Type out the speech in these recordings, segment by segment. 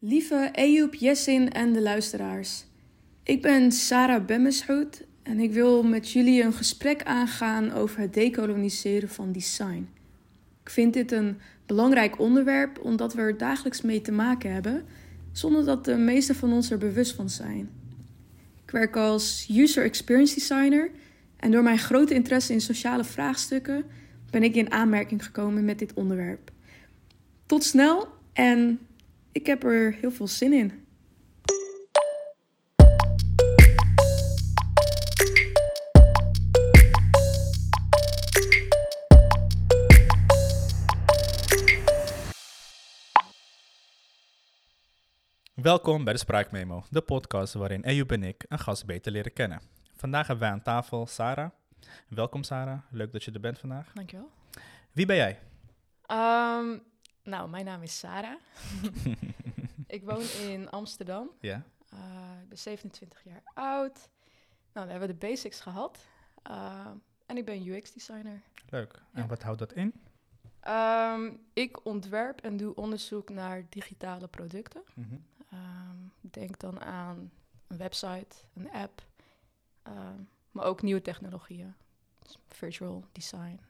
Lieve Ejoep, Jessin en de luisteraars. Ik ben Sarah Bemmeshout en ik wil met jullie een gesprek aangaan over het decoloniseren van design. Ik vind dit een belangrijk onderwerp omdat we er dagelijks mee te maken hebben, zonder dat de meeste van ons er bewust van zijn. Ik werk als user experience designer en door mijn grote interesse in sociale vraagstukken ben ik in aanmerking gekomen met dit onderwerp. Tot snel en ik heb er heel veel zin in. Welkom bij de Spraakmemo, de podcast waarin Ejoep en ik een gast beter leren kennen. Vandaag hebben wij aan tafel Sarah. Welkom Sarah, leuk dat je er bent vandaag. Dankjewel. Wie ben jij? Um, nou, mijn naam is Sarah. ik woon in Amsterdam. Ja. Uh, ik ben 27 jaar oud. Nou, we hebben de basics gehad. Uh, en ik ben UX-designer. Leuk. En wat houdt dat in? Um, ik ontwerp en doe onderzoek naar digitale producten. Mm -hmm. um, denk dan aan een website, een app, maar ook nieuwe technologieën. Dus virtual design.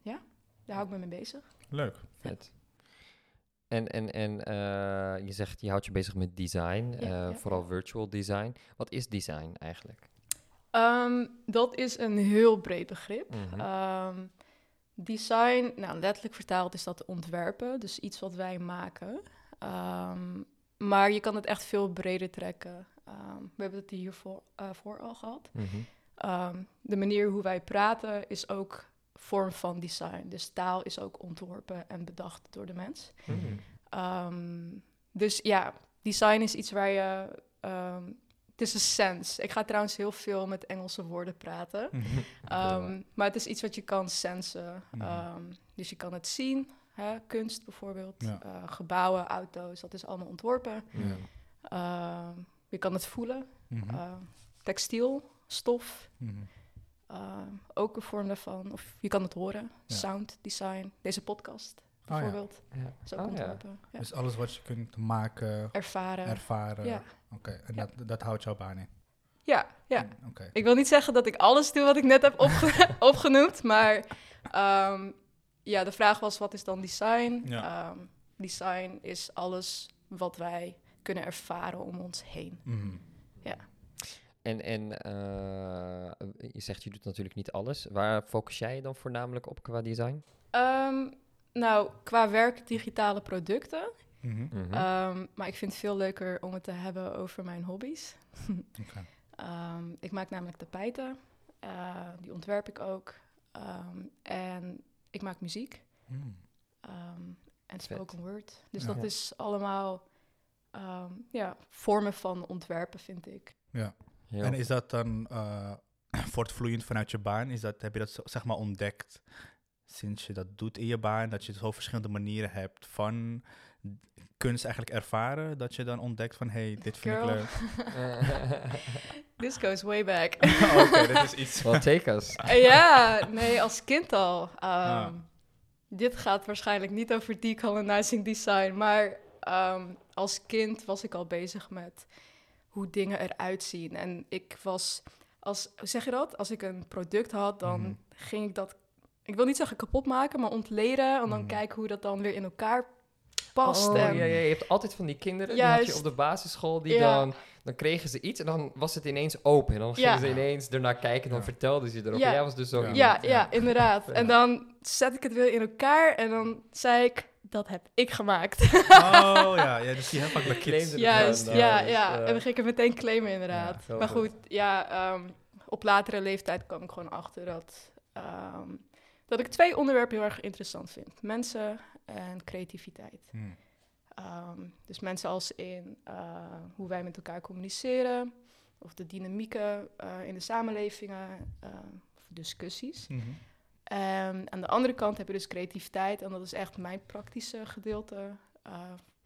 ja, daar hou ik me mee bezig. Leuk. Vet. En, en, en uh, je zegt, je houdt je bezig met design, ja, uh, ja, vooral virtual design. Wat is design eigenlijk? Um, dat is een heel breed begrip. Mm -hmm. um, design, nou letterlijk vertaald is dat ontwerpen, dus iets wat wij maken. Um, maar je kan het echt veel breder trekken. we hebben het hiervoor uh, voor al gehad. Mm -hmm. de manier hoe wij praten is ook vorm van design. Dus taal is ook ontworpen en bedacht door de mens. Mm. Um, dus ja, design is iets waar je. Um, het is een sense. Ik ga trouwens heel veel met Engelse woorden praten. um, maar het is iets wat je kan sensen. dus je kan het zien. Hè? Kunst bijvoorbeeld. Ja. Uh, gebouwen, auto's, dat is allemaal ontworpen. Je kan het voelen. -hmm. uh, textiel, stof. -hmm. Uh, ook een vorm daarvan. Of je kan het horen. Ja. Sound design. Deze podcast bijvoorbeeld. Oh, ja. Is ook ontworpen. Ja. Dus alles wat je kunt maken. Ervaren. Ervaren. Oké, okay. en dat, dat houdt jouw baan in? Ja, ja. Okay. Ik wil niet zeggen dat ik alles doe wat ik net heb opge opgenoemd. Maar um, ja, de vraag was, wat is dan design? Um, design is alles wat wij kunnen ervaren om ons heen. Mm -hmm. Ja. En, en uh, je zegt, je doet natuurlijk niet alles. Waar focus jij je dan voornamelijk op qua design? Um, nou, qua werk digitale producten. Mm -hmm. Mm -hmm. um, maar ik vind het veel leuker om het te hebben over mijn hobby's. okay. um, ik maak namelijk tapijten. Uh, die ontwerp ik ook. en ik maak muziek. Mm. en spoken word. Dus ja. dat is allemaal ja, vormen van ontwerpen, vind ik. Ja. Ja. En is dat dan uh, voortvloeiend vanuit je baan? Is dat, heb je dat zeg maar ontdekt sinds je dat doet in je baan? Dat je zo verschillende manieren hebt van kunst eigenlijk ervaren? Dat je dan ontdekt van, hey, dit vind Girl. ik leuk. This goes way back. Oké, okay, dit is iets Well, take us. ja, nee, als kind al. Um, ah. Dit gaat waarschijnlijk niet over decolonizing design, maar um, als kind was ik al bezig met hoe dingen eruit zien. En ik was, als, zeg je dat? Als ik een product had, dan mm. ging ik dat, ik wil niet zeggen kapot maken, maar ontleden. En dan mm. kijken hoe dat dan weer in elkaar past. Oh, en, ja, ja, je hebt altijd van die kinderen, Juist, die had je op de basisschool, die ja. dan, dan kregen ze iets en dan was het ineens open. En dan gingen ja. ze ineens ernaar kijken en dan vertelden ze erover. Ja. Jij was dus zo ja. Ja, ja, inderdaad. En dan zet ik het weer in elkaar en dan zei ik, dat heb ik gemaakt. Oh ja, ja dus die heb ik bij kids. Juist, ja, ja, dus, ja. Uh, en dan ging ik het meteen claimen inderdaad. Ja, maar goed, ja, um, op latere leeftijd kwam ik gewoon achter dat, um, dat ik twee onderwerpen heel erg interessant vind. Mensen en creativiteit. Hmm. Um, dus mensen als in uh, hoe wij met elkaar communiceren, of de dynamieken uh, in de samenlevingen, uh, of discussies. Mm -hmm. Um, aan de andere kant heb je dus creativiteit. En dat is echt mijn praktische gedeelte uh,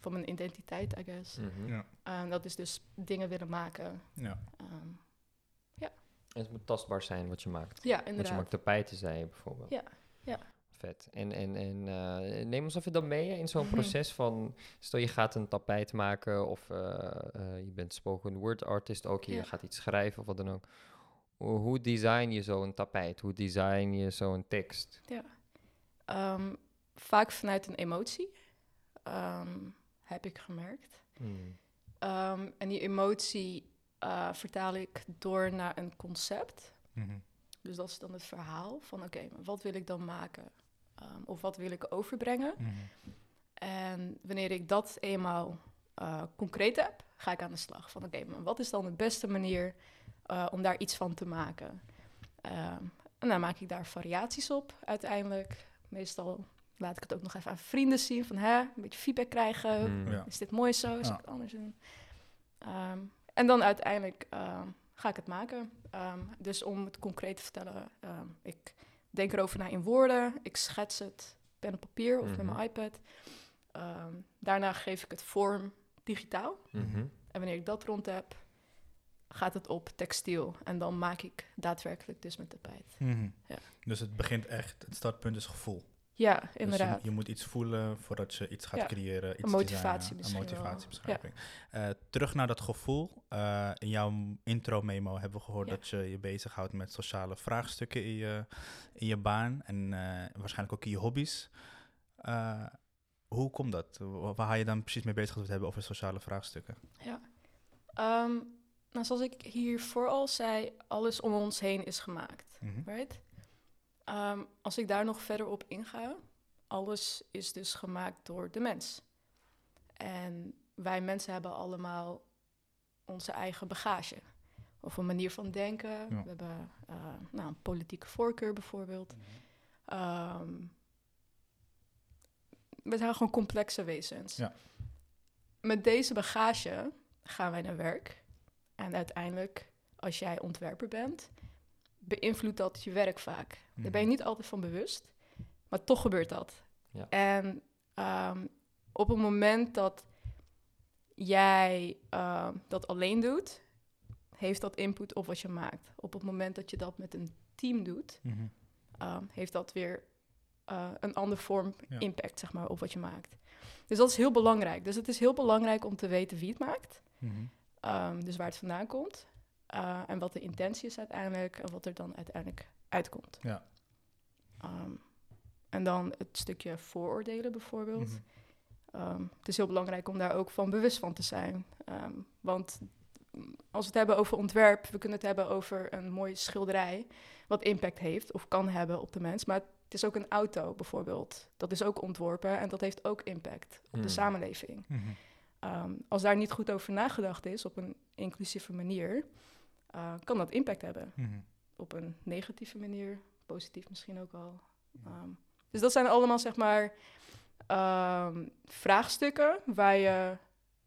van mijn identiteit, I guess. Mm -hmm. ja. um, dat is dus dingen willen maken. Ja. Um, ja. En het moet tastbaar zijn wat je maakt. Ja, inderdaad. Want je maakt tapijten, zei je bijvoorbeeld. Ja, ja. vet. En, en, en eh, neem ons even dan mee in zo'n proces van... Stel, je gaat een tapijt maken of eh, eh, je bent spoken word artist ook. Je Ja. gaat iets schrijven of wat dan ook. Hoe, design je zo'n tapijt? Hoe design je zo'n tekst? Ehm, vaak vanuit een emotie, ehm, heb ik gemerkt. Hmm. Ehm, en die emotie eh, vertaal ik door naar een concept. Mhm. Dus dat is dan het verhaal van oké, wat wil ik dan maken? Of wat wil ik overbrengen? Mhm. En wanneer ik dat eenmaal eh, concreet heb, ga ik aan de slag. Van oké, maar wat is dan de beste manier eh, om daar iets van te maken? Ehm, en dan maak ik daar variaties op uiteindelijk. Meestal laat ik het ook nog even aan vrienden zien. Van hè, een beetje feedback krijgen. Hmm. Ja. Is dit mooi zo? Is Ja. ik het anders doen? Ehm, en dan uiteindelijk ehm, ga ik het maken. Ehm, dus om het concreet te vertellen, ehm, ik denk erover na in woorden. Ik schets het pen op papier of met Mhm. mijn iPad. Ehm, daarna geef ik het vorm digitaal. Mhm. En wanneer ik dat rond heb, gaat het op textiel. En dan maak ik daadwerkelijk dus met tapijt. Mhm. Ja. Dus het begint echt, het startpunt is gevoel. Ja, Dus inderdaad. je, je moet iets voelen voordat je iets gaat Ja. creëren. Iets Een motivatie designen, misschien Een motivatiebeschrijving. Eh, terug naar dat gevoel. Eh, in jouw intro-memo hebben we gehoord Ja. dat je je bezighoudt met sociale vraagstukken in je, in je baan. En eh, waarschijnlijk ook in je hobby's. Hoe komt dat? Wa- Waar ga je dan precies mee bezig het hebben over sociale vraagstukken? Ehm, nou, zoals ik hiervoor al zei, alles om ons heen is gemaakt. Mhm. Right? Ehm, als ik daar nog verder op inga, alles is dus gemaakt door de mens. En wij mensen hebben allemaal onze eigen bagage. Of een manier van denken. We hebben eh, nou, een politieke voorkeur bijvoorbeeld. Ehm, we zijn gewoon complexe wezens. Ja. Met deze bagage gaan wij naar werk. En uiteindelijk, als jij ontwerper bent, beïnvloedt dat je werk vaak. Daar ben je niet altijd van bewust, maar toch gebeurt dat. Ja. En ehm, op het moment dat jij ehm, dat alleen doet, heeft dat input op wat je maakt. Op het moment dat je dat met een team doet, Mhm. ehm, heeft dat weer eh, een andere vorm Ja. impact zeg maar, op wat je maakt. Dus dat is heel belangrijk. Dus het is heel belangrijk om te weten wie het maakt. Mhm. Ehm, dus waar het vandaan komt. eh, en wat de intentie is uiteindelijk. En wat er dan uiteindelijk uitkomt. Ja. Ehm, en dan het stukje vooroordelen bijvoorbeeld. Mhm. Ehm, het is heel belangrijk om daar ook van bewust van te zijn. Want mm, als we het hebben over ontwerp, we kunnen het hebben over een mooie schilderij, wat impact heeft of kan hebben op de mens. Maar het is ook een auto bijvoorbeeld. Dat is ook ontworpen en dat heeft ook impact op de samenleving. Mhm. Ehm, als daar niet goed over nagedacht is op een inclusieve manier, eh, kan dat impact hebben. Mhm. Op een negatieve manier, positief misschien ook al. Ehm, dus dat zijn allemaal, zeg maar, ehm, vraagstukken waar je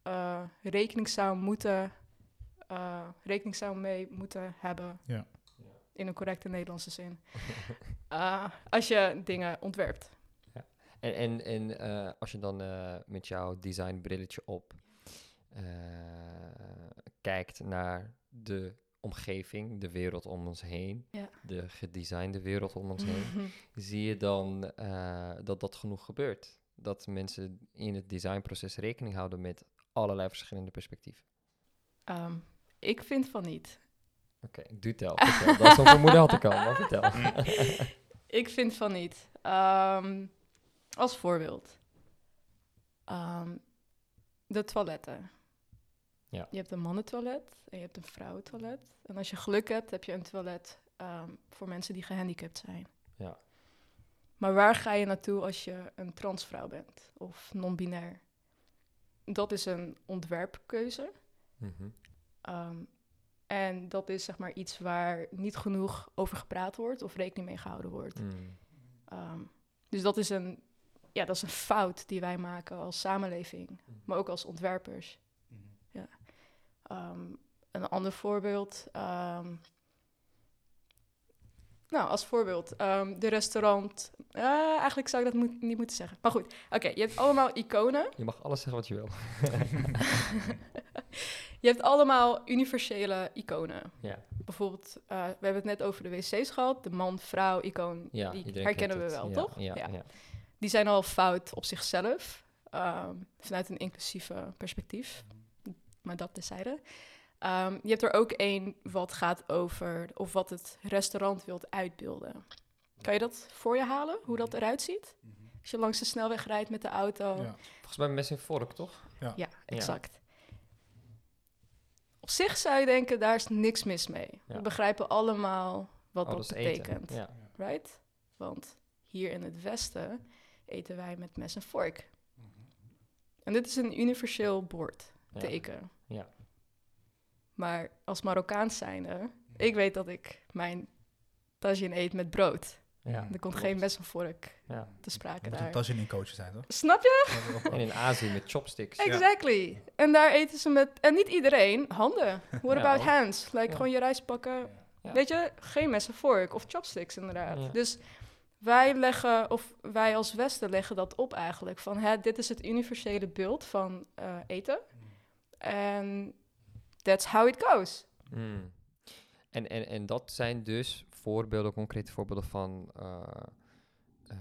eh, rekening zou moeten, eh, rekening zou mee moeten hebben. Ja. In een correcte Nederlandse zin. Als je dingen ontwerpt. En, en, en eh, als je dan eh, met jouw designbrilletje op eh, kijkt naar de omgeving, de wereld om ons heen, Ja. de gedesignde wereld om ons heen, zie je dan dat dat genoeg gebeurt? Dat mensen in het designproces rekening houden met allerlei verschillende perspectieven. Ehm, ik vind van niet. Oké, doe tel. vertel. Dat is een vermoeden had ik al, maar vertel. Ik vind van niet. Ehm, als voorbeeld. Ehm, de toiletten. Ja. Je hebt een mannentoilet en je hebt een vrouwentoilet. En als je geluk hebt, heb je een toilet ehm, voor mensen die gehandicapt zijn. Ja. Maar waar ga je naartoe als je een transvrouw bent of non-binair? Dat is een ontwerpkeuze. Mhm. Ehm, en dat is zeg maar iets waar niet genoeg over gepraat wordt of rekening mee gehouden wordt. Mm. Ehm, dus dat is, een, ja, dat is een fout die wij maken als samenleving, maar ook als ontwerpers. Mhm. Ehm, een ander voorbeeld. ehm, Nou, als voorbeeld, ehm, de restaurant. eh, eigenlijk zou ik dat moet- niet moeten zeggen. Maar goed, oké, je hebt allemaal iconen. Je mag alles zeggen wat je wil. Je hebt allemaal universele iconen. Ja. Bijvoorbeeld, eh, we hebben het net over de wc's gehad. De man-vrouw icoon, Ja, die herkennen we wel, het. toch? Ja, ja, ja. Die zijn al fout op zichzelf, ehm, vanuit een inclusieve perspectief. Maar dat tezijde. Ehm je hebt er ook één wat gaat over, of wat het restaurant wilt uitbeelden. Kan je dat voor je halen, hoe dat eruit ziet? Als je langs de snelweg rijdt met de auto. Ja. Volgens mij mes en vork, toch? Ja, exact. Op zich zou je denken, daar is niks mis mee. Ja. We begrijpen allemaal wat Alles dat betekent, Ja. right? Want hier in het Westen eten wij met mes en vork. En dit is een universeel bord, Ja. teken. Ja. Maar als Marokkaans zijnde, ik weet dat ik mijn tagine eet met brood. Ja, er komt geen mes en vork Ja. te sprake Moet een daar. tasje in coach zijn, toch? Snap je? En in Azië met chopsticks. Exactly. En daar eten ze met... En niet iedereen, handen. What Ja, about hands? Like Ja. gewoon je rijst pakken. Ja. Weet je, geen mes en vork of chopsticks inderdaad. Ja. Dus wij leggen, of wij als Westen leggen dat op eigenlijk. Van hè, dit is het universele beeld van eh, eten. En that's how it goes. Mm. En, en, en dat zijn dus voorbeelden, concrete voorbeelden van eh, eh,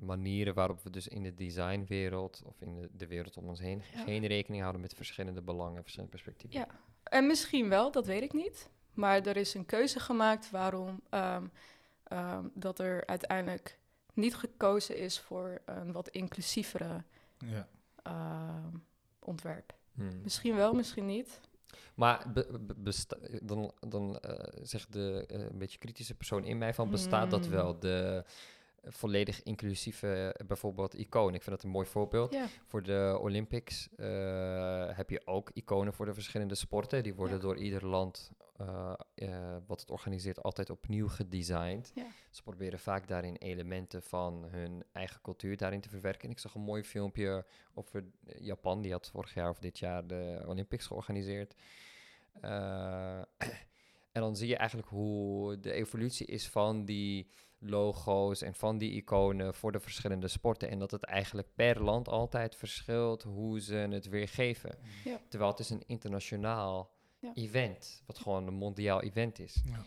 manieren waarop we dus in de designwereld of in de, de wereld om ons heen Ja. geen rekening houden met verschillende belangen, verschillende perspectieven. Ja. En misschien wel, dat weet ik niet. Maar er is een keuze gemaakt waarom ehm, ehm, dat er uiteindelijk niet gekozen is voor een wat inclusievere Ja. ehm, ontwerp. Hmm. Misschien wel, misschien niet. Maar be- be- besta- dan, dan eh, zegt de eh, een beetje kritische persoon in mij van bestaat dat Hmm. wel? De volledig inclusieve bijvoorbeeld icoon. Ik vind dat een mooi voorbeeld. Ja, Voor de Olympics eh, heb je ook iconen voor de verschillende sporten. Die worden Ja. door ieder land eh, eh, wat het organiseert altijd opnieuw gedesigned. Ja. Ze proberen vaak daarin elementen van hun eigen cultuur daarin te verwerken. En ik zag een mooi filmpje over Japan. Die had vorig jaar of dit jaar de Olympics georganiseerd. Eh, en dan zie je eigenlijk hoe de evolutie is van die logo's en van die iconen voor de verschillende sporten. En dat het eigenlijk per land altijd verschilt hoe ze het weergeven. Ja. Terwijl het is een internationaal. Event, wat gewoon een mondiaal event is. Ja.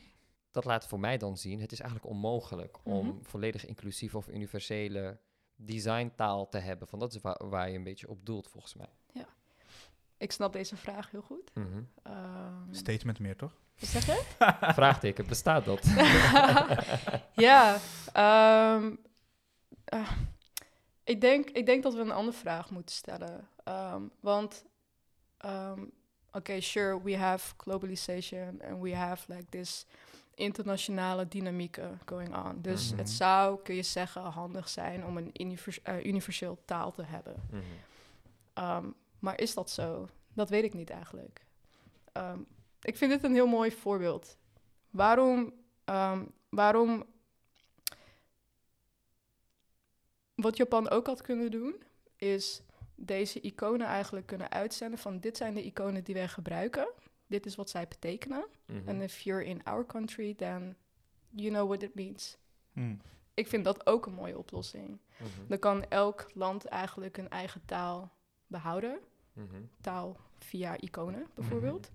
Dat laat voor mij dan zien, het is eigenlijk onmogelijk om Mhm. volledig inclusief of universele designtaal te hebben. Van dat is waar, waar je een beetje op doelt, volgens mij. ik snap deze vraag heel goed. Statement meer, toch? zeg je? Vraagteken, bestaat dat? ja, ehm, ah, ik, denk, ik denk dat we een andere vraag moeten stellen. Ehm, want, oké, sure, we have globalization and we have like this internationale dynamieken going on. Dus Mhm. het zou, kun je zeggen, handig zijn om een univers eh, universeel taal te hebben. Mhm. Ehm, maar is dat zo? Dat weet ik niet eigenlijk. Ehm, ik vind dit een heel mooi voorbeeld. Waarom, ehm, waarom. Wat Japan ook had kunnen doen, is deze iconen eigenlijk kunnen uitzenden van dit zijn de iconen die wij gebruiken. Dit is wat zij betekenen. Mhm. En if you're in our country, then you know what it means. Mm. Ik vind dat ook een mooie oplossing. Mhm. Dan kan elk land eigenlijk een eigen taal behouden Mhm. taal via iconen, bijvoorbeeld.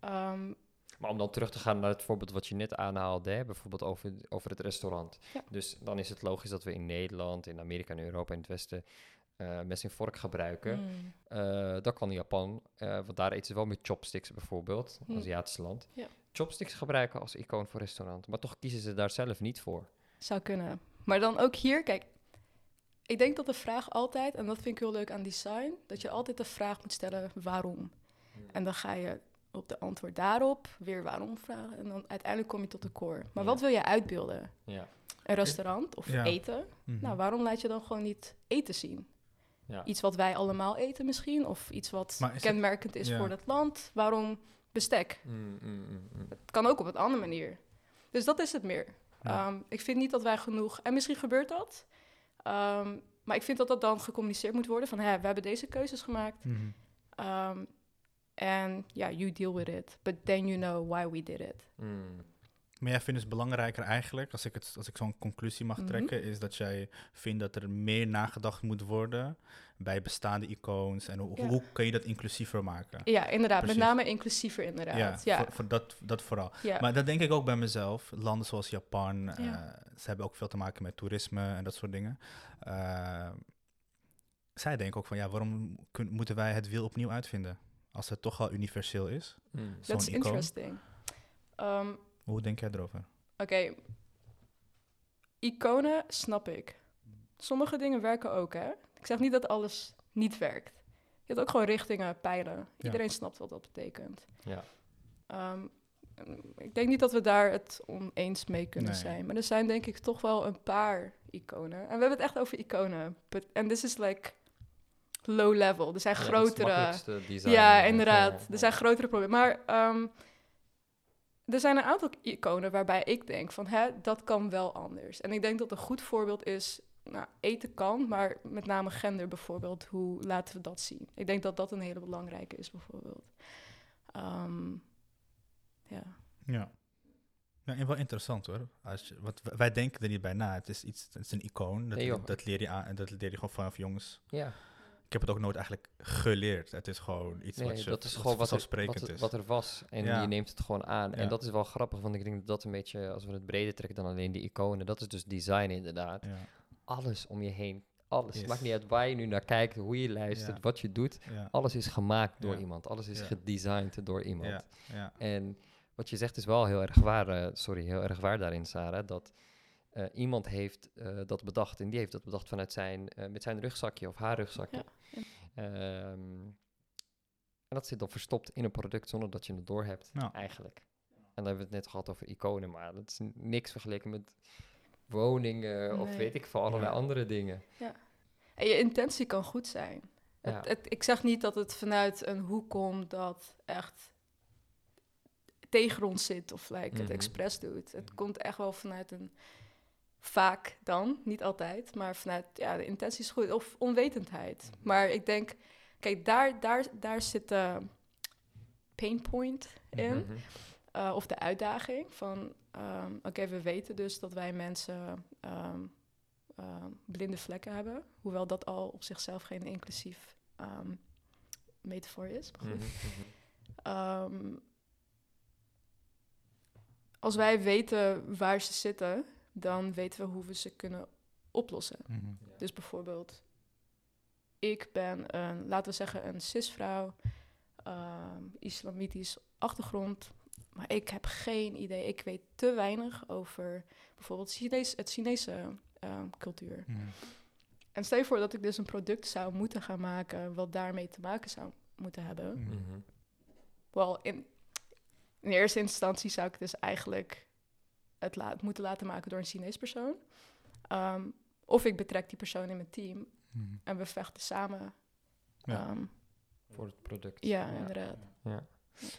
Ehm, Maar om dan terug te gaan naar het voorbeeld wat je net aanhaalde, hè, bijvoorbeeld over, over het restaurant. Ja. Dus dan is het logisch dat we in Nederland, in Amerika en Europa en het Westen eh mes en vork gebruiken. mm, Eh, dat kan in Japan, eh, want daar eten ze wel met chopsticks bijvoorbeeld, Hmm. Aziatisch land. Ja. Chopsticks gebruiken als icoon voor restaurant, maar toch kiezen ze daar zelf niet voor. zou kunnen. Maar dan ook hier, kijk, ik denk dat de vraag altijd, en dat vind ik heel leuk aan design, dat je altijd de vraag moet stellen waarom. En dan ga je op de antwoord daarop weer waarom vragen en dan uiteindelijk kom je tot de core. Maar Ja. wat wil je uitbeelden? Ja. Een restaurant of Ja. eten? Mhm. Nou, waarom laat je dan gewoon niet eten zien? Ja. Iets wat wij allemaal eten misschien, of iets wat het- kenmerkend is ja. voor dat land. Waarom bestek? Mm, mm, mm, mm. Het kan ook op een andere manier. Dus dat is het meer. Ja. Ehm, ik vind niet dat wij genoeg... En misschien gebeurt dat. Ehm, maar ik vind dat dat dan gecommuniceerd moet worden. Van, hè, we hebben deze keuzes gemaakt. Mhm. ehm, En ja, you deal with it. But then you know why we did it. Maar jij vindt het belangrijker eigenlijk, als ik, het, als ik zo'n conclusie mag Mhm. trekken, is dat jij vindt dat er meer nagedacht moet worden bij bestaande icoons en hoe, Ja. hoe kun je dat inclusiever maken? Ja, inderdaad. Precies. Met name inclusiever, inderdaad. Ja, Voor, voor dat, dat vooral. ja. Maar dat denk ik ook bij mezelf. Landen zoals Japan, eh, Ja. ze hebben ook veel te maken met toerisme en dat soort dingen. Eh, zij denken ook van, ja, waarom kun- moeten wij het wiel opnieuw uitvinden? Als het toch al universeel is. Mm. zo'n That's icoon. interesting. Ehm, Hoe denk jij erover? Oké, iconen snap ik. Sommige dingen werken ook, hè? Ik zeg niet dat alles niet werkt. Je hebt ook gewoon richtingen, pijlen. Iedereen snapt wat dat betekent. Ja. Ehm, ik denk niet dat we daar het oneens mee kunnen Nee. zijn. Maar er zijn denk ik toch wel een paar iconen. En we hebben het echt over iconen. And this is like low level. Er zijn Ja, dat is het grotere... Ja, inderdaad. ja, Er zijn grotere problemen. Maar ehm, er zijn een aantal iconen waarbij ik denk van, hè, dat kan wel anders. En ik denk dat een goed voorbeeld is, nou, eten kan, maar met name gender bijvoorbeeld. Hoe laten we dat zien? Ik denk dat dat een hele belangrijke is bijvoorbeeld. Ehm, ja. Ja. Ja, en wel interessant hoor. Als je, wat, wij denken er niet bij na. Het is iets, het is een icoon. Dat, Nee, dat leer je aan en dat leer je gewoon vanaf jongens. Ja, heb het ook nooit eigenlijk geleerd. Het is gewoon iets nee, wat je dat is wat gewoon wat er, wat, er- is. wat er was. En Ja. je neemt het gewoon aan. Ja. En dat is wel grappig, want ik denk dat dat een beetje, als we het breder trekken dan alleen die iconen, dat is dus design inderdaad. ja, Alles om je heen, alles. Yes. Maakt niet uit waar je nu naar kijkt, hoe je luistert, wat je doet. Alles is gemaakt door iemand. Alles is gedesigned door iemand. ja, ja, En wat je zegt is wel heel erg waar, eh, sorry, heel erg waar daarin, Sarah. Dat eh, iemand heeft eh, dat bedacht en die heeft dat bedacht vanuit zijn, eh, met zijn rugzakje of haar rugzakje. Ehm, en dat zit dan verstopt in een product zonder dat je het doorhebt, Ja. eigenlijk. En dan hebben we het net gehad over iconen, maar dat is niks vergeleken met woningen of weet ik veel, allerlei Ja. andere dingen. En je intentie kan goed zijn. Ja. Het, het, ik zeg niet dat het vanuit een hoek komt dat echt tegen ons zit of like, het Mhm. expres doet. Het komt echt wel vanuit een, vaak dan, niet altijd, maar vanuit, ja, de intentie is goed, of onwetendheid. Maar ik denk, kijk, daar, daar, daar zit de pain point in. Mhm. Uh, of de uitdaging van, um, oké, we weten dus dat wij mensen um, um, blinde vlekken hebben. Hoewel dat al op zichzelf geen inclusief metafoor is. Maar goed. Mhm. als wij weten waar ze zitten, dan weten we hoe we ze kunnen oplossen. Mhm. Dus bijvoorbeeld, ik ben een, laten we zeggen, een cisvrouw, islamitisch achtergrond. Maar ik heb geen idee. Ik weet te weinig over bijvoorbeeld Chinees, het Chinese uh, cultuur. Mhm. En stel je voor dat ik dus een product zou moeten gaan maken wat daarmee te maken zou moeten hebben. Mhm. Wel, in, in eerste instantie zou ik dus eigenlijk het la moeten laten maken door een Chinees persoon. Um, of ik betrek die persoon in mijn team Mhm. en we vechten samen. Ja. Um, Voor het product. ja, inderdaad. Ja.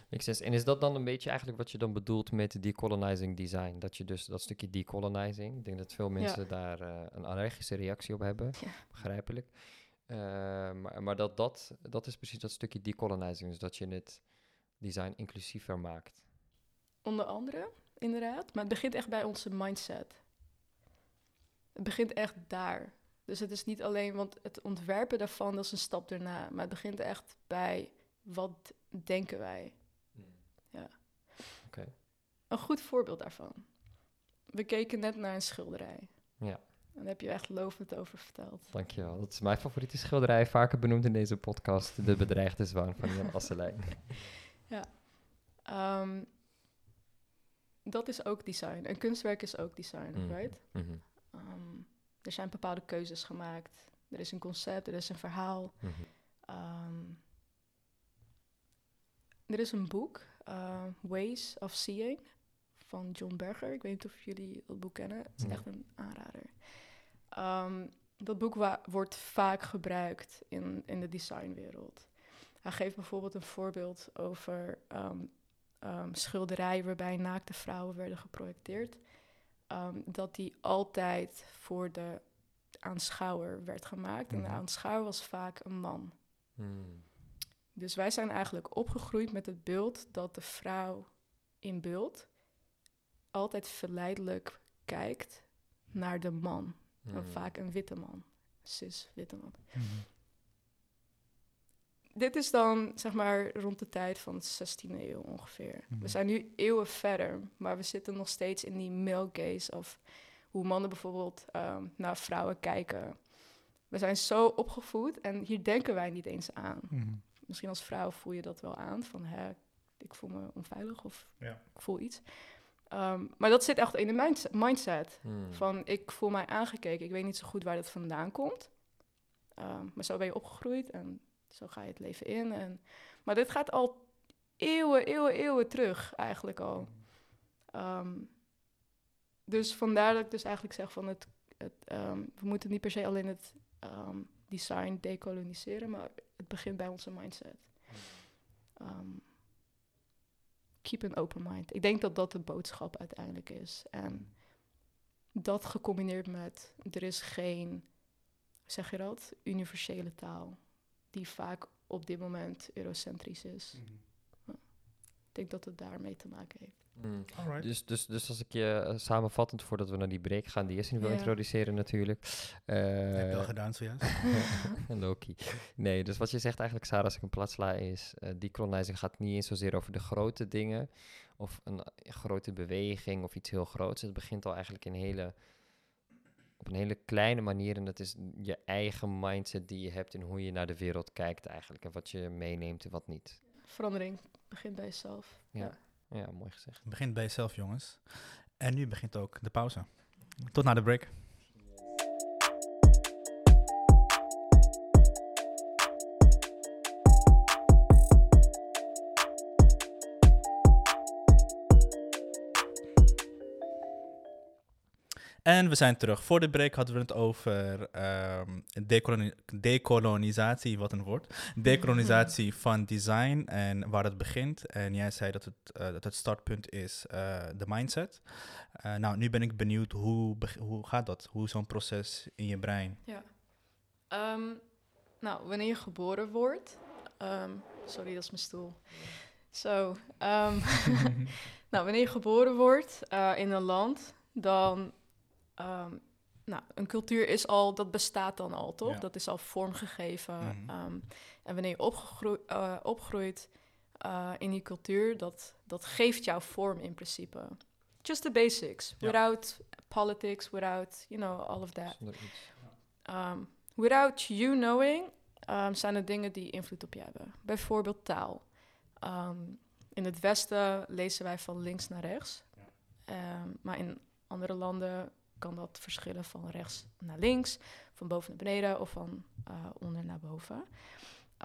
Makes sense. En is dat dan een beetje eigenlijk wat je dan bedoelt met decolonizing design? Dat je dus dat stukje decolonizing, ik denk dat veel mensen daar uh, een allergische reactie op hebben, Ja. begrijpelijk. Uh, maar, maar dat, dat, dat is precies dat stukje decolonizing, dus dat je het design inclusiever maakt. Onder andere, inderdaad. Maar het begint echt bij onze mindset. Het begint echt daar. Dus het is niet alleen, want het ontwerpen daarvan, dat is een stap erna. Maar het begint echt bij wat denken wij. Ja. Oké. Okay. Een goed voorbeeld daarvan. We keken net naar een schilderij. Ja. En daar heb je echt lovend over verteld. Dankjewel. Dat is mijn favoriete schilderij, vaker benoemd in deze podcast. De bedreigde zwaan van Jan Asselijn. ja. Um, dat is ook design. Een kunstwerk is ook design, mm. right? Mm -hmm. um, er zijn bepaalde keuzes gemaakt. Er is een concept, er is een verhaal. Mm -hmm. um, er is een boek, uh, Ways of Seeing, van John Berger. Ik weet niet of jullie dat boek kennen. Het is echt een aanrader. Um, dat boek wordt vaak gebruikt in, in de designwereld. Hij geeft bijvoorbeeld een voorbeeld over um, um, schilderijen waarbij naakte vrouwen werden geprojecteerd. Um, dat die altijd voor de aanschouwer werd gemaakt. Mm -hmm. En de aanschouwer was vaak een man. Mm. Dus wij zijn eigenlijk opgegroeid met het beeld dat de vrouw in beeld altijd verleidelijk kijkt naar de man. En Hmm. vaak een witte man. Cis witte man. Mhm. Dit is dan zeg maar rond de tijd van de 16e eeuw ongeveer. Mhm. We zijn nu eeuwen verder, maar we zitten nog steeds in die male gaze of hoe mannen bijvoorbeeld ehm, naar vrouwen kijken. We zijn zo opgevoed en hier denken wij niet eens aan. Mhm. Misschien als vrouw voel je dat wel aan van hè, ik voel me onveilig of Ja. ik voel iets. Ehm, maar dat zit echt in de mindset. mindset. Hmm. Van ik voel mij aangekeken. Ik weet niet zo goed waar dat vandaan komt. Ehm, maar zo ben je opgegroeid en zo ga je het leven in. En, maar dit gaat al eeuwen, eeuwen, eeuwen terug eigenlijk al. Ehm, dus vandaar dat ik dus eigenlijk zeg van het, het ehm, we moeten niet per se alleen het ehm, design decoloniseren, maar het begint bij onze mindset. Ehm, keep an open mind. Ik denk dat dat de boodschap uiteindelijk is. En dat gecombineerd met er is geen, zeg je dat, universele taal die vaak op dit moment eurocentrisch is. Ik denk dat het daarmee te maken heeft. Alright. Dus, dus, dus als ik je eh, samenvattend, voordat we naar die break gaan, die Jessin wil Ja. introduceren natuurlijk. Heb je al Eh, gedaan zojuist? Loki. Nee, dus wat je zegt eigenlijk, Sarah, als ik een plat sla, is... eh decolonizing gaat niet eens zozeer over de grote dingen... of een eh, grote beweging of iets heel groots. Het begint al eigenlijk in hele, op een hele kleine manier... en dat is je eigen mindset die je hebt... in hoe je naar de wereld kijkt eigenlijk... en wat je meeneemt en wat niet. Verandering begint bij jezelf. Ja. Ja, mooi gezegd. Het begint bij jezelf, jongens. En nu begint ook de pauze. Tot na de break. En we zijn terug. Voor de break hadden we het over ehm, decoloni- decolonisatie, wat een woord. Decolonisatie van design en waar het begint. En jij zei dat het, eh, dat het startpunt is eh, de mindset. Eh, nou, nu ben ik benieuwd, hoe, hoe gaat dat? Hoe is zo'n proces in je brein? Ehm, nou, wanneer je geboren wordt. ehm, sorry, dat is mijn stoel. Zo. nou, wanneer je geboren wordt in een land, dan. Ehm, nou, een cultuur is al, dat bestaat dan al, toch? Ja. Dat is al vormgegeven. Mhm. ehm, en wanneer je opgegroe- eh, opgroeit eh, in die cultuur, dat, dat geeft jou vorm in principe. Just the basics. Ja. Without politics, without, you know, all of that. Um, without you knowing, um, zijn er dingen die invloed op je hebben. Bijvoorbeeld taal. In het Westen lezen wij van links naar rechts. Maar in andere landen kan dat verschillen van rechts naar links, van boven naar beneden of van uh, onder naar boven.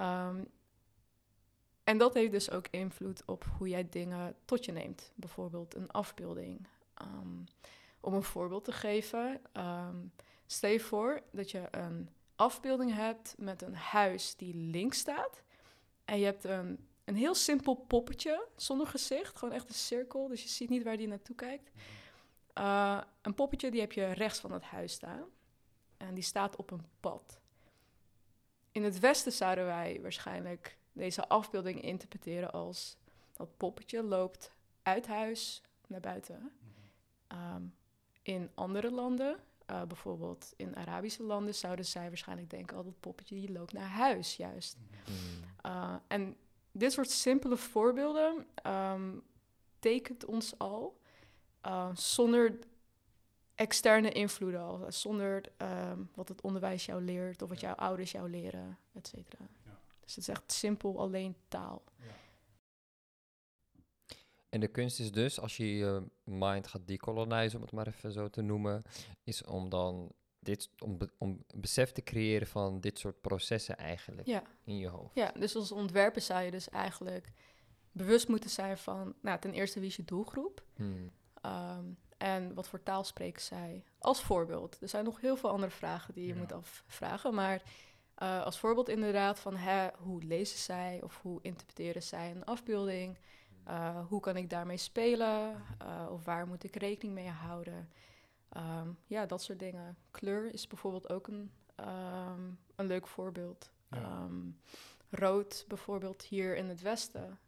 Um, en dat heeft dus ook invloed op hoe jij dingen tot je neemt. Bijvoorbeeld een afbeelding. Um, om een voorbeeld te geven. Um, Stel je voor dat je een afbeelding hebt met een huis die links staat. En je hebt een, een heel simpel poppetje zonder gezicht. Gewoon echt een cirkel, dus je ziet niet waar die naartoe kijkt. Uh, een poppetje die heb je rechts van het huis staan. En die staat op een pad. In het westen zouden wij waarschijnlijk deze afbeelding interpreteren als... dat poppetje loopt uit huis naar buiten. Um, in andere landen uh, bijvoorbeeld in Arabische landen zouden zij waarschijnlijk denken: oh, dat poppetje die loopt naar huis, juist. Mm. Uh, en dit soort simpele voorbeelden um, tekent ons al uh, zonder externe invloeden, al, zonder um, wat het onderwijs jou leert of wat jouw ouders jou leren, et cetera. Ja. Dus het is echt simpel alleen taal. Ja. En de kunst is dus, als je je mind gaat decolonizen, om het maar even zo te noemen, is om dan dit, om, be, om besef te creëren van dit soort processen eigenlijk ja. in je hoofd. Ja, dus als ontwerper zou je dus eigenlijk bewust moeten zijn van, nou, ten eerste wie is je doelgroep Hmm. Um, en wat voor taal spreken zij. Als voorbeeld. Er zijn nog heel veel andere vragen die je ja. moet afvragen, maar uh, als voorbeeld inderdaad van hè, hoe lezen zij of hoe interpreteren zij een afbeelding. Uh, hoe kan ik daarmee spelen? Uh, of waar moet ik rekening mee houden? Um, ja, dat soort dingen. Kleur is bijvoorbeeld ook een, um, een leuk voorbeeld. Ja. Um, rood bijvoorbeeld hier in het westen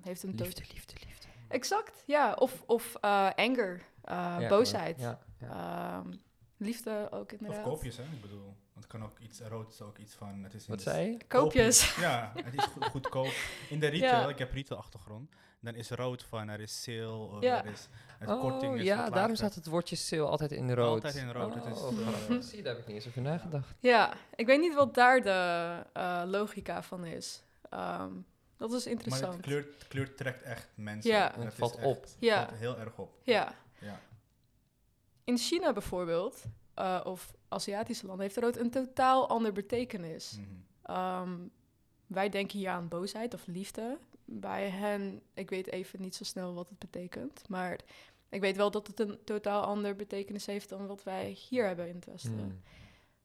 heeft een... Liefde, liefde, liefde. Exact, ja. Of, of eh, anger, uh, Ja, boosheid. Ja, ja. Ehm, liefde ook inderdaad. Of koopjes, hè? Ik bedoel, het kan ook iets, rood is ook iets van, het is in Wat zei je? Koopjes. Ja, het is goed, goedkoop. In de retail, ik heb retail achtergrond, dan is rood van, er is sale, of Ja. er is, het korting Oh is ja, daarom staat het woordje sale altijd in rood. Altijd in rood, het is, Oh, eh. Zie je, daar heb ik niet eens over nagedacht. Ja, ik weet niet wat daar de eh, logica van is. Ehm, dat is Maar interessant. het kleur, kleur trekt echt mensen. Ja. En Het valt echt- op. Ja. valt heel erg op. Ja. Ja. In China bijvoorbeeld, eh, of Aziatische landen, heeft rood een totaal ander betekenis. Mhm. Ehm, wij denken hier aan boosheid of liefde. Bij hen, ik weet even niet zo snel wat het betekent. Maar ik weet wel dat het een totaal ander betekenis heeft dan wat wij hier hebben in het Westen. Hmm.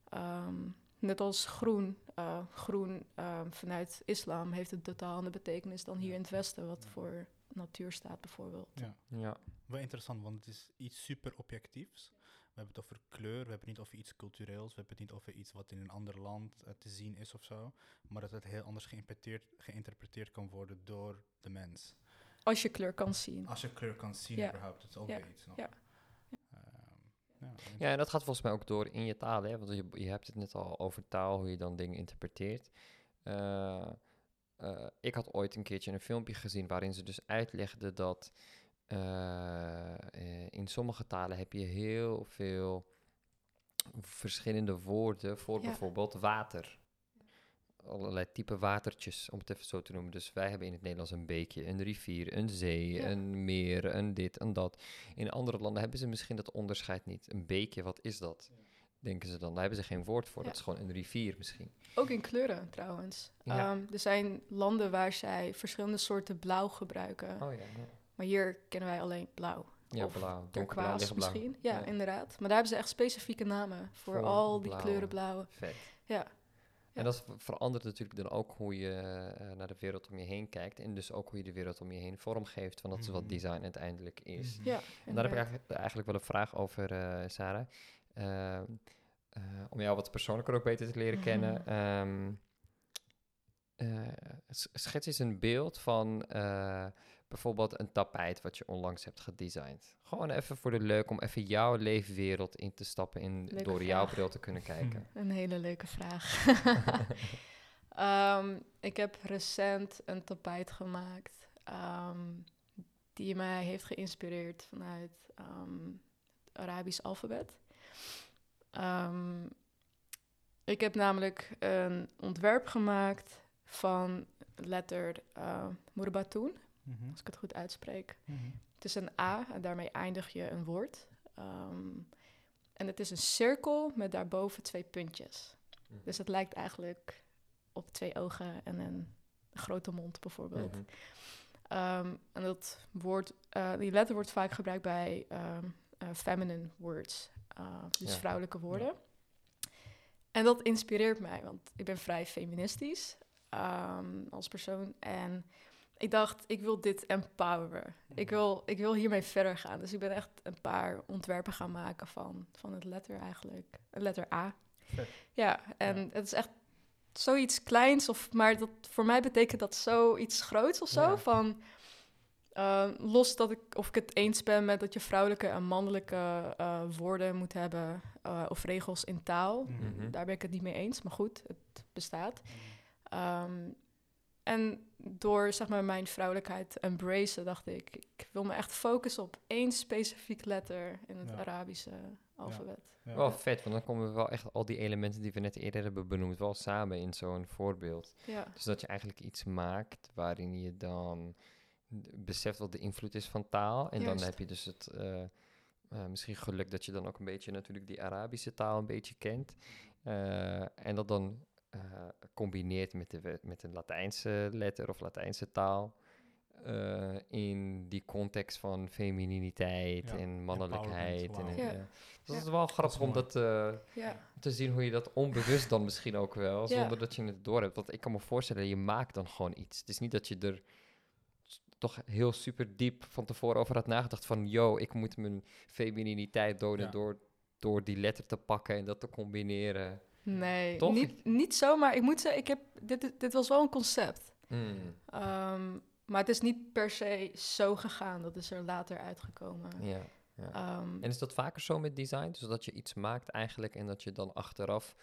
Ehm, net als groen. eh, groen ehm, vanuit islam heeft een totaal andere betekenis dan hier in het Westen, wat voor natuur staat bijvoorbeeld. Ja. Wel interessant, want het is iets super objectiefs. We hebben het over kleur, we hebben het niet over iets cultureels, we hebben het niet over iets wat in een ander land eh, te zien is of zo. Maar dat het heel anders geïnterpreteerd, geïnterpreteerd kan worden door de mens. Als je kleur kan zien. Als je kleur kan zien Ja. überhaupt, dat is ook Ja. weer iets nog. Ja. Ja, Ja, en dat gaat volgens mij ook door in je taal, hè? Want je, je hebt het net al over taal, hoe je dan dingen interpreteert. Eh, eh, ik had ooit een keertje een filmpje gezien waarin ze dus uitlegden dat eh, eh, in sommige talen heb je heel veel verschillende woorden voor Ja. bijvoorbeeld water. Allerlei type watertjes, om het even zo te noemen. Dus wij hebben in het Nederlands een beekje, een rivier, een zee, Ja. een meer, een dit, een dat. In andere landen hebben ze misschien dat onderscheid niet. Een beekje, wat is dat? Denken ze dan. Daar hebben ze geen woord voor. Ja. Dat is gewoon een rivier misschien. Ook in kleuren trouwens. Ehm, er zijn landen waar zij verschillende soorten blauw gebruiken. Oh ja, Maar hier kennen wij alleen blauw. ja. Of blauw, Turquoise misschien. Ja, Ja. inderdaad. Maar daar hebben ze echt specifieke namen voor, Voor al die blauw. kleuren blauw. Vet. Ja. Ja. En dat ver- verandert natuurlijk dan ook hoe je eh, naar de wereld om je heen kijkt. En dus ook hoe je de wereld om je heen vormgeeft. Van dat is wat Mhm. design uiteindelijk is. Mhm. Ja, En daar heb ik eigenlijk, eigenlijk wel een vraag over, eh, Sarah. Ehm, eh, om jou wat persoonlijker ook beter te leren kennen. Ehm, eh, s- schets eens een beeld van eh, bijvoorbeeld een tapijt wat je onlangs hebt gedesigned. Gewoon even voor de leuk om even jouw leefwereld in te stappen en Leuke door jouw bril te kunnen kijken. Een hele leuke vraag. Ehm, ik heb recent een tapijt gemaakt ehm, die mij heeft geïnspireerd vanuit ehm, het Arabisch alfabet. Ik heb namelijk een ontwerp gemaakt van letter uh, Mhm. als ik het goed uitspreek. Mhm. Het is een A en daarmee eindig je een woord. Ehm, en het is een cirkel met daarboven twee puntjes. Mhm. Dus het lijkt eigenlijk op twee ogen en een grote mond bijvoorbeeld. Ehm, en dat woord, eh, die letter wordt vaak gebruikt bij ehm, eh, feminine words, uh, dus Ja. vrouwelijke woorden. En dat inspireert mij, want ik ben vrij feministisch ehm, als persoon. En ik dacht, ik wil dit empoweren. Ik wil, ik wil hiermee verder gaan. Dus ik ben echt een paar ontwerpen gaan maken van, van het letter eigenlijk. Het letter A. Vet. Ja, en Ja. het is echt zoiets kleins, of, maar dat, voor mij betekent dat zoiets groots of zo. Ja. Van, eh, los dat ik, of ik het eens ben met dat je vrouwelijke en mannelijke eh, woorden moet hebben, eh, of regels in taal. Mhm. Daar ben ik het niet mee eens, maar goed, het bestaat. Ehm, en door zeg maar, mijn vrouwelijkheid te embracen, dacht ik, ik wil me echt focussen op één specifiek letter in het Ja. Arabische alfabet. Ja. Wel vet, want dan komen we wel echt al die elementen die we net eerder hebben benoemd, wel samen in zo'n voorbeeld. Ja. Dus dat je eigenlijk iets maakt waarin je dan beseft wat de invloed is van taal. En Juist. dan heb je dus het eh, eh, misschien geluk dat je dan ook een beetje natuurlijk die Arabische taal een beetje kent. Eh, en dat dan eh, combineert met, de, met een Latijnse letter of Latijnse taal. eh, in die context van femininiteit Ja, en mannelijkheid. En, eh, Ja. dat is wel grappig om dat eh, Ja. te zien hoe je dat onbewust dan misschien ook wel, Ja. zonder dat je het door hebt. Want ik kan me voorstellen, je maakt dan gewoon iets. Het is niet dat je er toch heel super diep van tevoren over had nagedacht van, yo, ik moet mijn femininiteit doden Ja. door, door die letter te pakken en dat te combineren. Nee, Toch? niet, niet zo, maar ik moet zeggen, ik heb, dit, dit was wel een concept. Mm. Ehm, maar het is niet per se zo gegaan. Dat is er later uitgekomen. Ja. ja. Ehm, En is dat vaker zo met design? Dus dat je iets maakt eigenlijk en dat je dan achteraf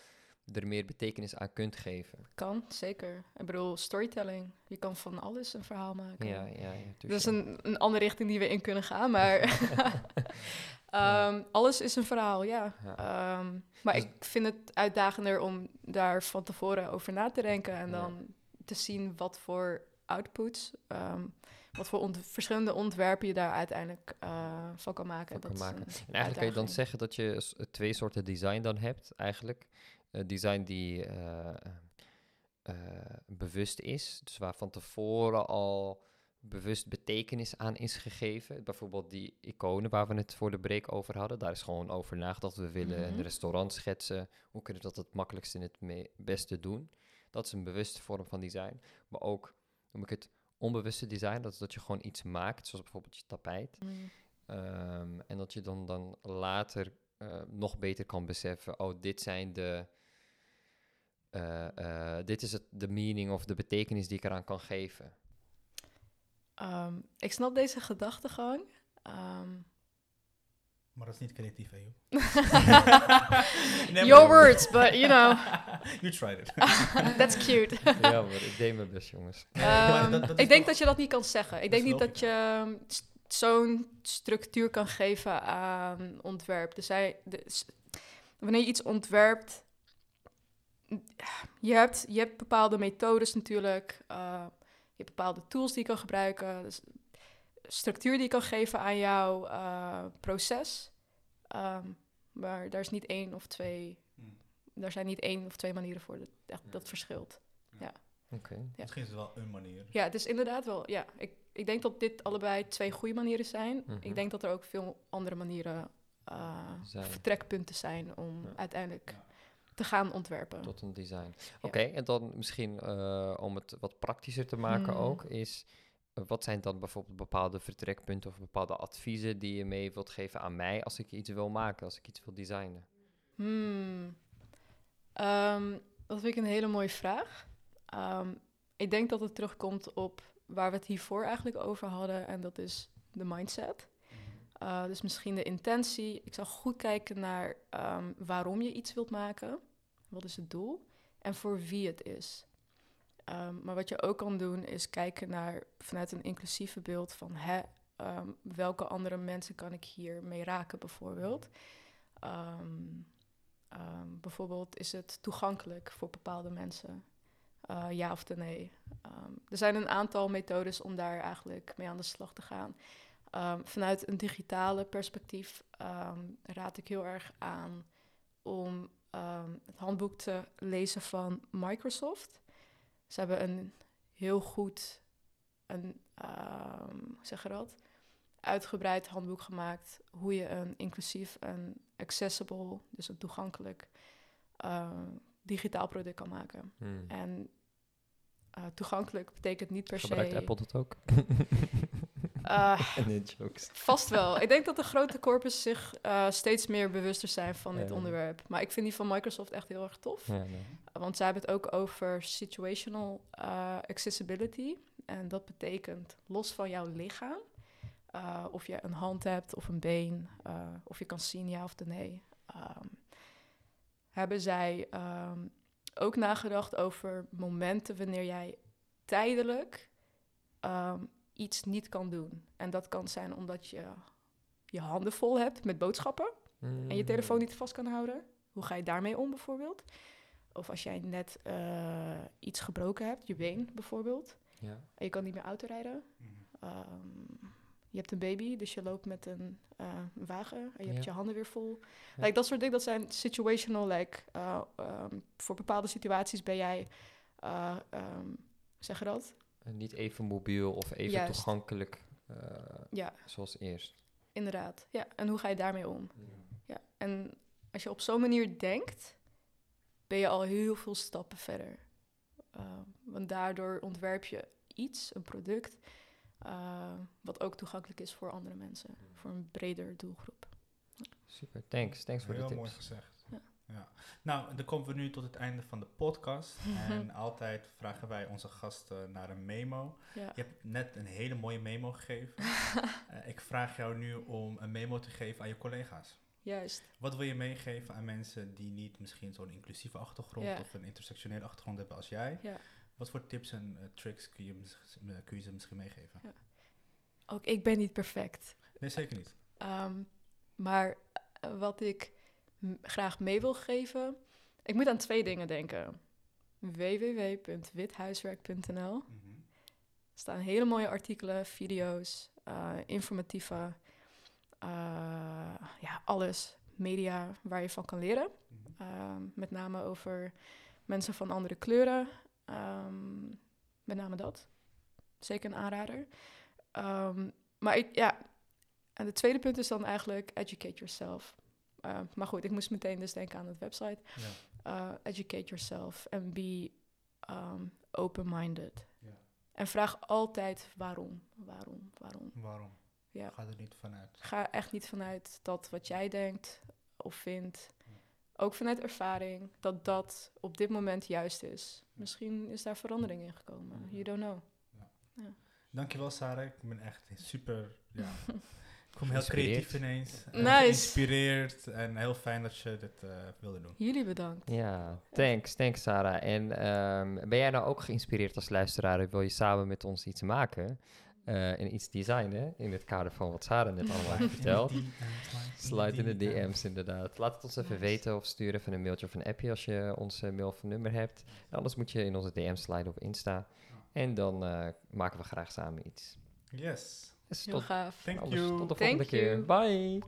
er meer betekenis aan kunt geven? kan, zeker. Ik bedoel, storytelling. Je kan van alles een verhaal maken. Ja, ja, ja. Dat is een, een andere richting die we in kunnen gaan, maar Ehm, alles is een verhaal, ja. Ja. Ehm, maar Dus- ik vind het uitdagender om daar van tevoren over na te denken en dan te zien wat voor outputs, ehm, wat voor ont- verschillende ontwerpen je daar uiteindelijk eh, van kan maken. Van kan Dat maken. En eigenlijk kan je dan zeggen dat je twee soorten design dan hebt, eigenlijk. Eh, design die eh, eh, bewust is, dus waar van tevoren al bewust betekenis aan is gegeven. Bijvoorbeeld die iconen waar we het voor de break over hadden. Daar is gewoon over nagedacht. We willen Mhm. een restaurant schetsen. Hoe kunnen we dat het makkelijkst en het beste doen? Dat is een bewuste vorm van design. Maar ook, noem ik het, onbewuste design. Dat is dat je gewoon iets maakt, zoals bijvoorbeeld je tapijt. Mm. Ehm, en dat je dan, dan later nog beter kan beseffen, oh, dit zijn de. Eh, eh, dit is het, de meaning of de betekenis die ik eraan kan geven. Ehm, ik snap deze gedachtegang. Ehm, Maar dat is niet creatief, hè, joh. Your words, but you know, you tried it. that's cute. ja, maar ik deed mijn best, jongens. Ehm, dat- dat is ik denk dat je dat niet kan zeggen. Ik denk niet dat je zo'n structuur kan geven aan ontwerp. Dus hij, wanneer je iets ontwerpt, je hebt, je hebt bepaalde methodes natuurlijk. eh, je hebt bepaalde tools die je kan gebruiken. Dus structuur die je kan geven aan jouw eh, proces. Ehm, maar daar is niet één of twee. Hmm. Daar zijn niet één of twee manieren voor. Dat, dat verschilt. Oké. Ja. Misschien is het wel een manier. Ja, het is inderdaad wel. Ja, ik, ik denk dat dit allebei twee goede manieren zijn. Mhm. Ik denk dat er ook veel andere manieren, eh, Zijn. vertrekpunten zijn om Ja. uiteindelijk Ja. Te gaan ontwerpen. Tot een design. Oké, en dan misschien eh, om het wat praktischer te maken Hmm. ook, is eh, wat zijn dan bijvoorbeeld bepaalde vertrekpunten of bepaalde adviezen die je mee wilt geven aan mij als ik iets wil maken, als ik iets wil designen? Hmm. Ehm, dat vind ik een hele mooie vraag. Ehm, ik denk dat het terugkomt op waar we het hiervoor eigenlijk over hadden, en dat is de mindset. Uh, dus misschien de intentie. Ik zou goed kijken naar ehm, waarom je iets wilt maken. Wat is het doel? En voor wie het is. Ehm, maar wat je ook kan doen is kijken naar vanuit een inclusieve beeld van hè, ehm, welke andere mensen kan ik hier mee raken bijvoorbeeld. Bijvoorbeeld is het toegankelijk voor bepaalde mensen? Uh, ja of nee? Er zijn een aantal methodes om daar eigenlijk mee aan de slag te gaan. Um, vanuit een digitale perspectief um, raad ik heel erg aan om um, het handboek te lezen van Microsoft. Ze hebben een heel goed, een, zeg je dat? Uitgebreid handboek gemaakt hoe je een inclusief en accessible, dus een toegankelijk uh, digitaal product kan maken. Hmm. En uh, toegankelijk betekent niet per Gebruikt se. Apple dat ook? Uh, jokes. Vast wel. ik denk dat de grote corpus zich uh, steeds meer bewuster zijn van dit onderwerp. Maar ik vind die van Microsoft echt heel erg tof. Nee. Want zij hebben het ook over situational uh, accessibility. En dat betekent los van jouw lichaam. Uh, of je een hand hebt of een been. uh, of je kan zien ja of nee. Um, hebben zij um, ook nagedacht over momenten wanneer jij tijdelijk um, iets niet kan doen. En dat kan zijn omdat je je handen vol hebt met boodschappen Mm. en je telefoon niet vast kan houden. Hoe ga je daarmee om bijvoorbeeld? Of als jij net uh, iets gebroken hebt, je been bijvoorbeeld, Ja. en je kan niet meer autorijden. Um, je hebt een baby, dus je loopt met een uh, wagen en je Ja. hebt je handen weer vol. Ja. Like, dat soort dingen, dat zijn situational, like, uh, um, voor bepaalde situaties ben jij, uh, um, zeg je dat? En niet even mobiel of even Juist. toegankelijk uh, Ja. zoals eerst. Inderdaad, ja. En hoe ga je daarmee om? Ja. En als je op zo'n manier denkt, ben je al heel veel stappen verder. Uh, want daardoor ontwerp je iets, een product, uh, wat ook toegankelijk is voor andere mensen, voor een breder doelgroep. Super, thanks. Thanks voor Heel de mooi tips. gezegd. Ja. Nou, dan komen we nu tot het einde van de podcast. en altijd vragen wij onze gasten naar een memo. Ja. Je hebt net een hele mooie memo gegeven. Eh, ik vraag jou nu om een memo te geven aan je collega's. Juist. Wat wil je meegeven aan mensen die niet misschien zo'n inclusieve achtergrond Ja. of een intersectionele achtergrond hebben als jij? Ja. Wat voor tips en eh, tricks kun je, mis- eh, kun je ze misschien meegeven? Ook ik ben niet perfect. Nee, zeker niet. Ehm, maar wat ik graag mee wil geven... Ik moet aan twee dingen denken. www.withuiswerk.nl. Er staan hele mooie artikelen, video's, eh, informatieve... eh, ja, alles. Media waar je van kan leren. Mhm. Ehm, met name over mensen van andere kleuren. Ehm, met name dat. Zeker een aanrader. Ehm, maar ik, ja, en het tweede punt is dan eigenlijk educate yourself. Uh, maar goed, ik moest meteen dus denken aan het website. Ja. Uh, educate yourself and be um, open-minded. Ja. En vraag altijd waarom, waarom, waarom. Waarom? Ja. Ga er niet vanuit. Ga echt niet vanuit dat wat jij denkt of vindt, ook vanuit ervaring, dat dat op dit moment juist is. Misschien is daar verandering in gekomen. You don't know. Dankjewel Sarah, ik ben echt super, ja, me heel creatief ineens. eh, Nice. Geïnspireerd en heel fijn dat je dit eh, wilde doen. Jullie bedankt. Ja, thanks, thanks Sarah. En ehm, ben jij nou ook geïnspireerd als luisteraar? Wil je samen met ons iets maken eh, en iets designen in het kader van wat Sarah net allemaal heeft verteld? Slide in de DM's inderdaad. Laat het ons even Nice. weten of stuur even een mailtje of een appje als je ons eh, mail of nummer hebt. En anders moet je in onze DM's sliden op Insta. En dan eh, maken we graag samen iets. Yes. Heel tot, gaaf. Thank anders you. tot de Thank volgende keer. you. Bye!